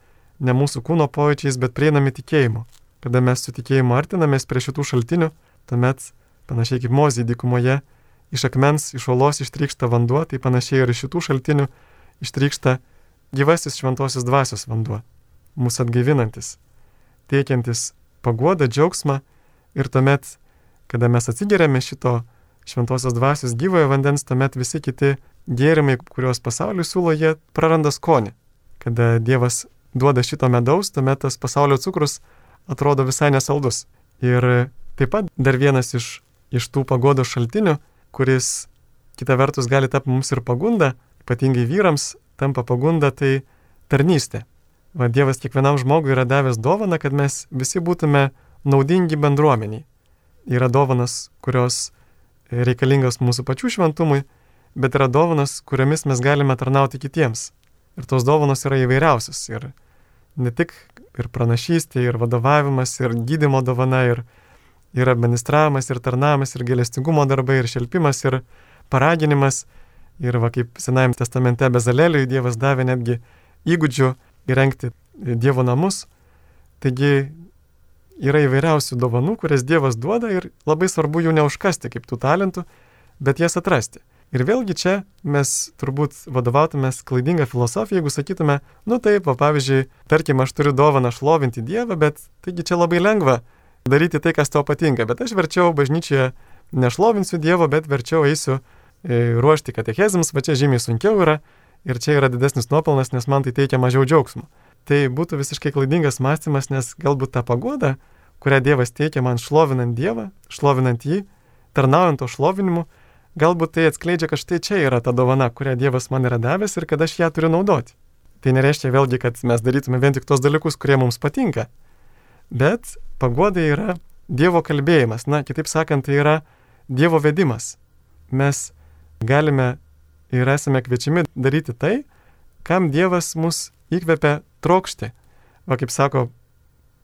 ne mūsų kūno pojūčiais, bet prieinami tikėjimu. Kada mes su tikėjimu artinamės prie šitų šaltinių, tuomet, panašiai kaip mozė dykumoje, iš akmens, iš olos ištrykšta vanduo, tai panašiai ir iš šitų šaltinių ištrykšta gyvasis šventosios dvasios vanduo, mūsų atgaivinantis, teikiantis paguodą, džiaugsmą ir tuomet, kada mes atsigeriame šito šventosios dvasios gyvojo vandens, tuomet visi kiti gėrimai, kuriuos pasauliu siūlo, jie praranda skonį. Kada Dievas duoda šito medaus, tuomet tas pasaulio cukrus atrodo visai nesaldus. Ir taip pat dar vienas iš, iš tų pagodos šaltinių, kuris kita vertus gali tapti mums ir pagunda, ypatingai vyrams tampa pagunda, tai tarnystė. Va, Dievas kiekvienam žmogui yra davęs dovaną, kad mes visi būtume naudingi bendruomeniai. Yra dovanas, kurios reikalingas mūsų pačių šventumui, bet yra dovanas, kuriomis mes galime tarnauti kitiems. Ir tos dovanos yra įvairiausios. Ir ne tik ir pranašystė, ir vadovavimas, ir gydimo dovana, ir, ir administravimas, ir tarnavimas, ir gėlestingumo darbai, ir šelpimas, ir paraginimas. Ir va kaip Senajame testamente Bezaleliui Dievas davė netgi įgūdžių įrengti Dievo namus. Taigi yra įvairiausių dovanų, kurias Dievas duoda ir labai svarbu jų neužkasti kaip tų talentų, bet jas atrasti. Ir vėlgi čia mes turbūt vadovautumės klaidingą filosofiją, jeigu sakytume, nu taip, va, pavyzdžiui, tarkim, aš turiu dovaną šlovinti Dievą, bet taigi čia labai lengva daryti tai, kas tau patinka, bet aš verčiau bažnyčioje nešlovinsiu Dievo, bet verčiau eisiu ruošti katechezams, va čia žymiai sunkiau yra ir čia yra didesnis nuopelnas, nes man tai teikia mažiau džiaugsmo. Tai būtų visiškai klaidingas mąstymas, nes galbūt ta pagoda, kurią Dievas teikia man šlovinant Dievą, šlovinant jį, tarnaujant to šlovinimu, galbūt tai atskleidžia, kad štai čia yra ta dovana, kurią Dievas man yra davęs ir kad aš ją turiu naudoti. Tai nereiškia vėlgi, kad mes darytume vien tik tos dalykus, kurie mums patinka. Bet pagoda yra Dievo kalbėjimas. Na, kitaip sakant, tai yra Dievo vedimas. Mes galime ir esame kviečiami daryti tai, kam Dievas mus įkvepia trokšti. Va kaip sako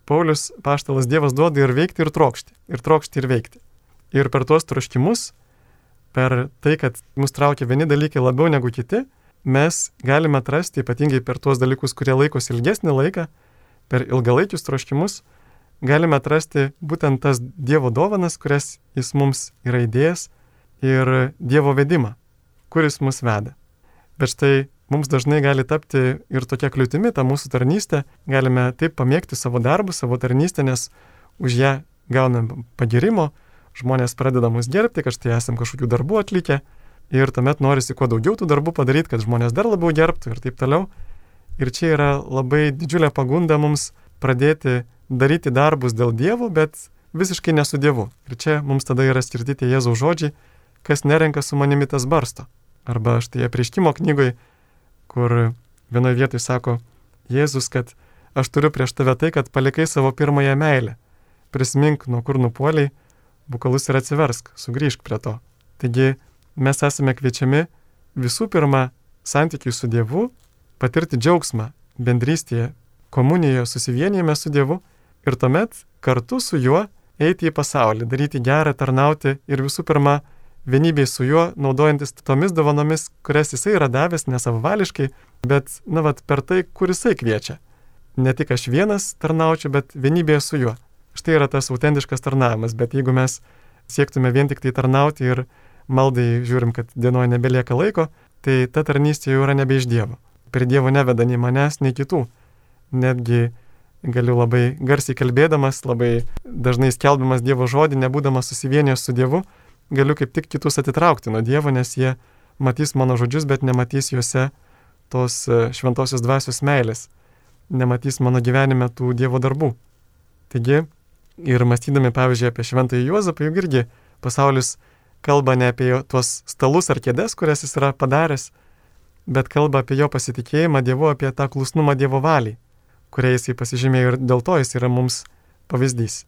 Paulius, paštalas Dievas duoda ir veikti, ir trokšti. Ir trokšti, ir veikti. Ir per tuos troškimus, per tai, kad mus traukia vieni dalykai labiau negu kiti, mes galime atrasti, ypatingai per tuos dalykus, kurie laikosi ilgesnį laiką, per ilgalaikius troškimus, galime atrasti būtent tas Dievo dovanas, kurias Jis mums yra įdėjęs ir Dievo vedimą kuris mus veda. Bet štai mums dažnai gali tapti ir tokia kliūtimi ta mūsų tarnystė, galime taip pamėgti savo darbą, savo tarnystę, nes už ją gaunam pagirimo, žmonės pradeda mus gerbti, kad štai esam kažkokių darbų atlikę ir tuomet norisi kuo daugiau tų darbų padaryti, kad žmonės dar labiau gerbtų ir taip toliau. Ir čia yra labai didžiulė pagunda mums pradėti daryti darbus dėl dievų, bet visiškai nesu dievu. Ir čia mums tada yra skirti tie Jėzaus žodžiai, kas nerenka su manimi tas barsto. Arba štai apriškimo knygoj, kur vienoje vietoje sako Jėzus, kad aš turiu prieš tave tai, kad palikai savo pirmąją meilę. Prisimink, nuo kur nupoliai, bukalus ir atsiversk, sugrįžk prie to. Taigi mes esame kviečiami visų pirma santykiui su Dievu, patirti džiaugsmą bendrystėje, komunijoje, susivienijime su Dievu ir tuomet kartu su juo eiti į pasaulį, daryti gerą, tarnauti ir visų pirma vienybėj su juo, naudojantis tomis dovanomis, kurias jisai yra davęs nesavavališkai, bet, na, vat, per tai, kur jisai kviečia. Ne tik aš vienas tarnaučiau, bet vienybėje su juo. Štai yra tas autentiškas tarnavimas, bet jeigu mes siektume vien tik tai tarnauti ir maldai žiūrim, kad dienoje nebelieka laiko, tai ta tarnystė jau yra nebe iš Dievo. Per Dievo neveda nei manęs, nei kitų. Netgi galiu labai garsiai kalbėdamas, labai dažnai skelbiamas Dievo žodį, nebūdamas susivienijęs su Dievu, galiu kaip tik kitus atitraukti nuo Dievo, nes jie matys mano žodžius, bet nematys juose tos e, šventosios dvasios meilės, nematys mano gyvenime tų Dievo darbų. Taigi, ir mąstydami, pavyzdžiui, apie šventąjį Juozapą, juk irgi pasaulis kalba ne apie tuos stalus ar kėdės, kurias jis yra padaręs, bet kalba apie jo pasitikėjimą Dievu, apie tą klusnumą Dievo valiai, kurią jisai pasižymėjo ir dėl to jis yra mums pavyzdys.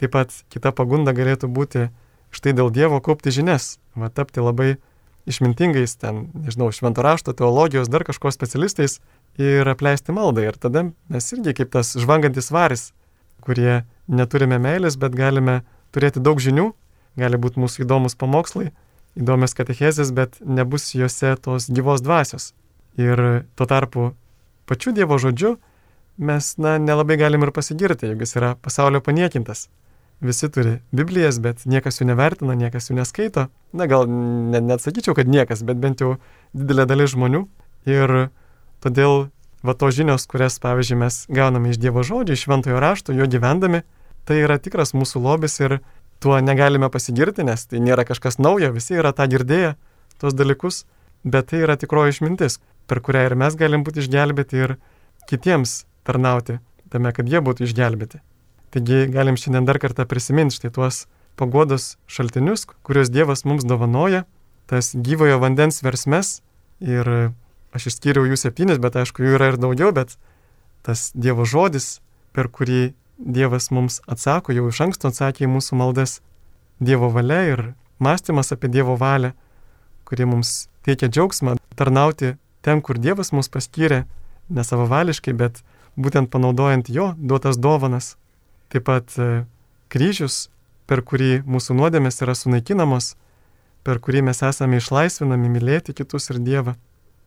Taip pat kita pagunda galėtų būti štai dėl Dievo kaupti žinias, va tapti labai išmintingais ten, nežinau, švento rašto, teologijos, dar kažko specialistais ir apleisti maldą. Ir tada mes irgi kaip tas žvangantis varis, kurie neturime meilės, bet galime turėti daug žinių, gali būti mūsų įdomus pamokslai, įdomios katechezės, bet nebus juose tos gyvos dvasios. Ir tuo tarpu pačiu Dievo žodžiu mes, na, nelabai galim ir pasigirti, jeigu jis yra pasaulio paniekintas visi turi Biblijas, bet niekas jų nevertina, niekas jų neskaito. Na gal net neatsakyčiau, kad niekas, bet bent jau didelė dalis žmonių. Ir todėl va to žinios, kurias, pavyzdžiui, mes gauname iš Dievo žodžio, iš šventojo rašto, jo gyvendami, tai yra tikras mūsų lobis ir tuo negalime pasigirti, nes tai nėra kažkas naujo, visi yra tą girdėję, tuos dalykus. bet tai yra tikroji išmintis, per kurią ir mes galim būti išgelbėti ir kitiems tarnauti tame, kad jie būtų išgelbėti. Taigi galim šiandien dar kartą prisiminti štai tuos pagodos šaltinius, kuriuos Dievas mums dovanoja, tas gyvojo vandens versmes ir aš išskyriau jų septynis, bet aišku, jų yra ir daugiau, bet tas Dievo žodis, per kurį Dievas mums atsako, jau iš anksto atsakė į mūsų maldas, Dievo valia ir mąstymas apie Dievo valią, kuri mums teikia džiaugsmą tarnauti ten, kur Dievas mus paskyrė, ne savavališkai, bet būtent panaudojant jo duotas dovanas. Taip pat e, kryžius, per kurį mūsų nuodėmės yra sunaikinamos, per kurį mes esame išlaisvinami mylėti kitus ir Dievą.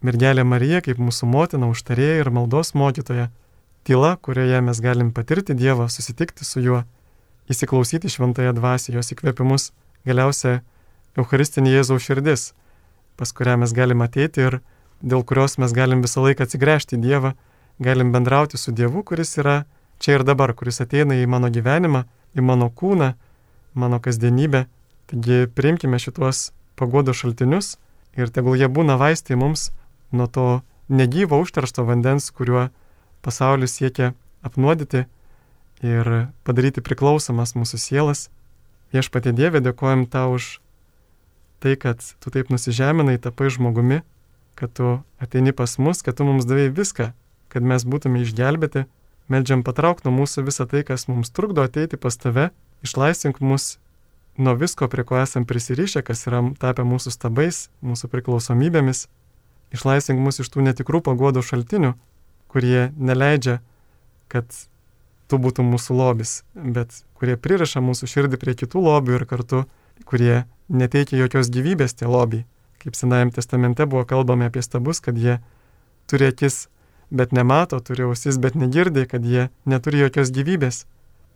Mergelė Marija kaip mūsų motina, užtarėja ir maldos mokytoja. Tyla, kurioje mes galim patirti Dievą, susitikti su juo, įsiklausyti šventąją dvasį, jos įkvėpimus, galiausia Eucharistinė Jėzaus širdis, pas kurią mes galim ateiti ir dėl kurios mes galim visą laiką atsigręžti į Dievą, galim bendrauti su Dievu, kuris yra čia ir dabar, kuris ateina į mano gyvenimą, į mano kūną, mano kasdienybę. Taigi priimkime šituos pagodo šaltinius ir tegul jie būna vaistai mums nuo to negyvo užteršto vandens, kuriuo pasaulis siekia apnuodyti ir padaryti priklausomas mūsų sielas. Viešpatie Dieve, dėkojom tau už tai, kad tu taip nusižeminai, tapai žmogumi, kad tu ateini pas mus, kad tu mums davai viską, kad mes būtume išgelbėti. Meldžiam patrauk nuo mūsų visą tai, kas mums trukdo ateiti pas tave, išlaisvink mus nuo visko, prie ko esam prisirišę, kas yra tapę mūsų stabais, mūsų priklausomybėmis Išlaisvink mus iš tų netikrų pagodo šaltinių, kurie neleidžia, kad tu būtum mūsų lobis, bet kurie priraša mūsų širdį prie kitų lobių ir kartu, kurie neteikia jokios gyvybės tie lobiai. Kaip Senajame testamente buvo kalbama apie stabus, kad jie turi akis, bet nemato, turi ausis, bet negirdi, kad jie neturi jokios gyvybės.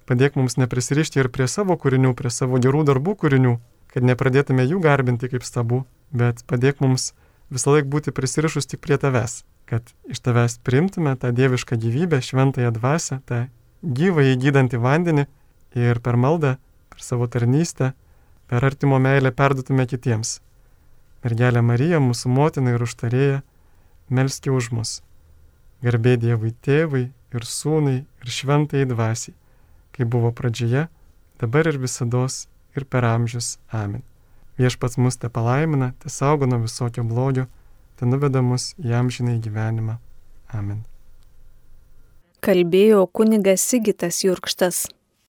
Padėk mums neprisirišti ir prie savo kūrinių, prie savo gerų darbų kūrinių, kad nepradėtume jų garbinti kaip stabų, bet padėk mums visą laiką būti prisirišus tik prie tavęs, kad iš tavęs primtume tą dievišką gyvybę, šventąją dvasę, tą gyvą įgydantį vandenį ir per maldą, per savo tarnystę, per artimo meilę perdutume kitiems. Mergelė Marija, mūsų motina ir užtarėja, melski už mus. Garbė Dievui tėvui ir sūnai ir šventai dvasiai, kaip buvo pradžioje, dabar ir visada ir per amžius. Amen. Viešpats mus te palaimina, te saugo nuo visokio blogio, te nuveda mus į amžinai gyvenimą. Amen. Kalbėjo kunigas Sigitas Jurkštas.